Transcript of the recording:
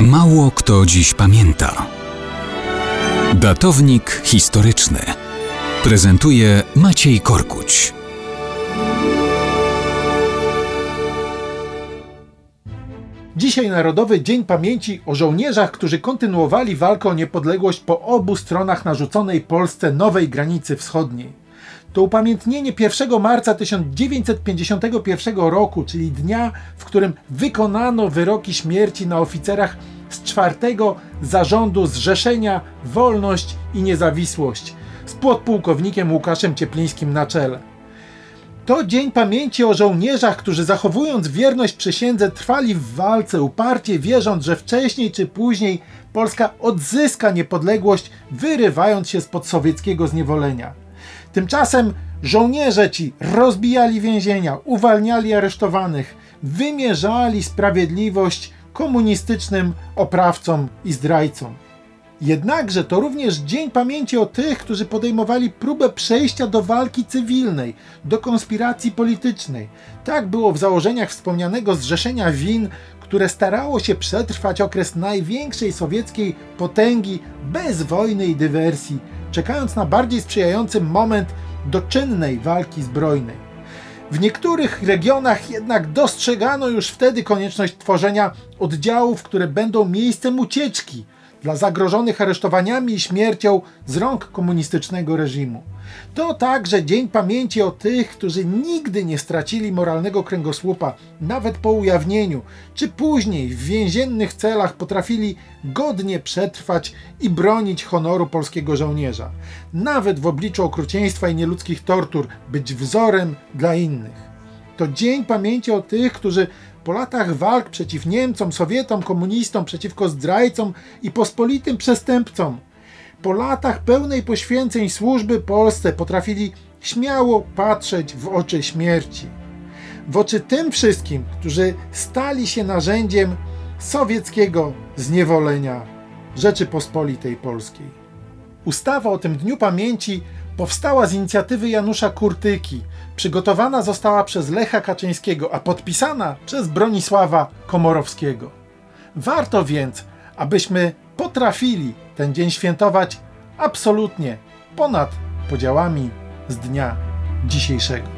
Mało kto dziś pamięta. Datownik historyczny prezentuje Maciej Korkuć. Dzisiaj Narodowy Dzień Pamięci o żołnierzach, którzy kontynuowali walkę o niepodległość po obu stronach narzuconej Polsce nowej granicy wschodniej. To upamiętnienie 1 marca 1951 roku, czyli dnia, w którym wykonano wyroki śmierci na oficerach z czwartego zarządu Zrzeszenia Wolność i Niezawisłość z podpułkownikiem Łukaszem Cieplińskim na czele. To dzień pamięci o żołnierzach, którzy zachowując wierność przysiędze trwali w walce, uparcie wierząc, że wcześniej czy później Polska odzyska niepodległość, wyrywając się spod sowieckiego zniewolenia. Tymczasem żołnierze ci rozbijali więzienia, uwalniali aresztowanych, wymierzali sprawiedliwość komunistycznym oprawcom i zdrajcom. Jednakże to również dzień pamięci o tych, którzy podejmowali próbę przejścia do walki cywilnej, do konspiracji politycznej. Tak było w założeniach wspomnianego Zrzeszenia Win, które starało się przetrwać okres największej sowieckiej potęgi bez wojny i dywersji, czekając na bardziej sprzyjający moment do czynnej walki zbrojnej. W niektórych regionach jednak dostrzegano już wtedy konieczność tworzenia oddziałów, które będą miejscem ucieczki dla zagrożonych aresztowaniami i śmiercią z rąk komunistycznego reżimu. To także dzień pamięci o tych, którzy nigdy nie stracili moralnego kręgosłupa, nawet po ujawnieniu, czy później w więziennych celach potrafili godnie przetrwać i bronić honoru polskiego żołnierza, nawet w obliczu okrucieństwa i nieludzkich tortur, być wzorem dla innych. To dzień pamięci o tych, którzy po latach walk przeciw Niemcom, Sowietom, komunistom, przeciwko zdrajcom i pospolitym przestępcom, po latach pełnej poświęceń służby Polsce potrafili śmiało patrzeć w oczy śmierci. W oczy tym wszystkim, którzy stali się narzędziem sowieckiego zniewolenia Rzeczypospolitej Polskiej. Ustawa o tym Dniu Pamięci powstała z inicjatywy Janusza Kurtyki, przygotowana została przez Lecha Kaczyńskiego, a podpisana przez Bronisława Komorowskiego. Warto więc, abyśmy potrafili ten dzień świętować absolutnie ponad podziałami z dnia dzisiejszego.